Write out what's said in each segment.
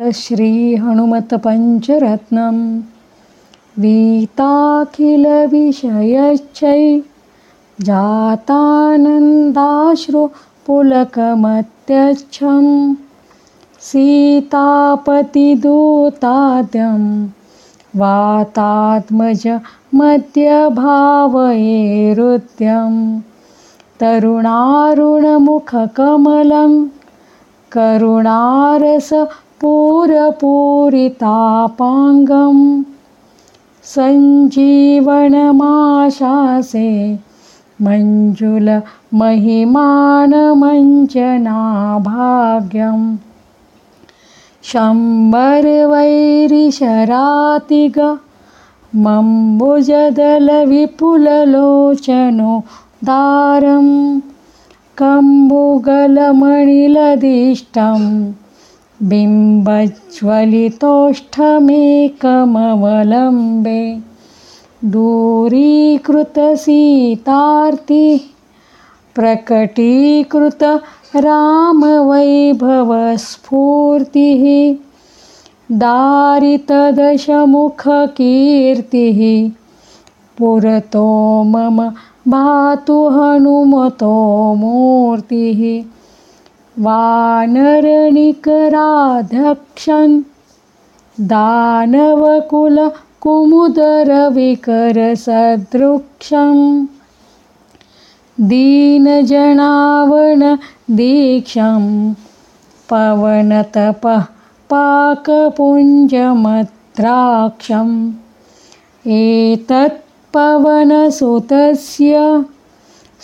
श्रीहनुमत्पञ्चरत्नं वीताखिलविषयश्चै जातानन्दाश्रुपुलकमत्यच्छं सीतापतिदूताद्यं वातात्मजमध्यभावयेरुद्यं तरुणारुणमुखकमलं करुणारसपूरपूरितापाङ्गं सञ्जीवनमाशासे मञ्जुलमहिमानमञ्जनाभाग्यं शम्बरवैरिशरातिगमम्बुजदलविपुललोचनोदारं कम्बुगलमणिलदिष्टं बिम्बज्वलितोष्ठमेकमवलम्बे दूरीकृतसीतार्तिः प्रकटीकृतरामवैभवस्फूर्तिः दारितदशमुखकीर्तिः पुरतो मम भातु हनुमतो मूर्तिः वानरनिकराध्यक्षन् दानवकुलकुमुदरविकरसदृक्षं दीनजनावनदीक्षं पवनतपः पाकपुञ्जमद्राक्षम् एतत्पवनसुतस्य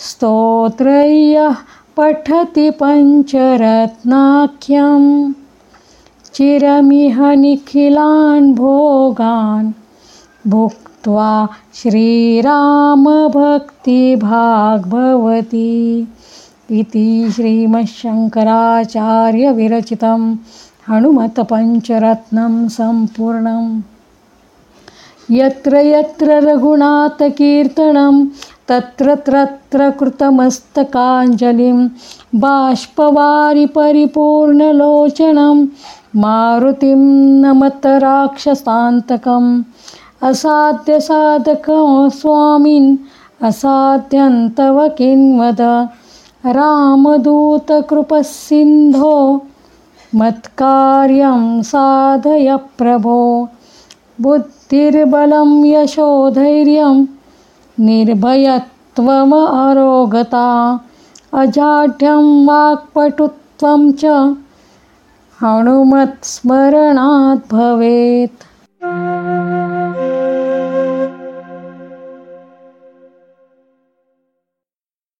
स्तोत्रय्यः पठति पञ्चरत्नाख्यं चिरमिह निखिलान् भोगान्। भुक्त्वा श्रीरामभक्तिभाग्भवति इति श्रीमच्छङ्कराचार्यविरचितं हनुमतपञ्चरत्नं सम्पूर्णम् यत्र यत्र रघुनाथकीर्तनं तत्र तत्र कृतमस्तकाञ्जलिं बाष्पवारि परिपूर्णलोचनं मारुतिं नमत राक्षसान्तकम् असाध्यसाधकं स्वामिन् असाध्यन्तव किन्वद रामदूतकृपसिन्धो मत्कार्यं साधय प्रभो बुद्धिर्बलं यशोधैर्यं निर्भयत्वमरोगता अजाढ्यं वाक्पटुत्वं च हनुमत्स्मरणात् भवेत्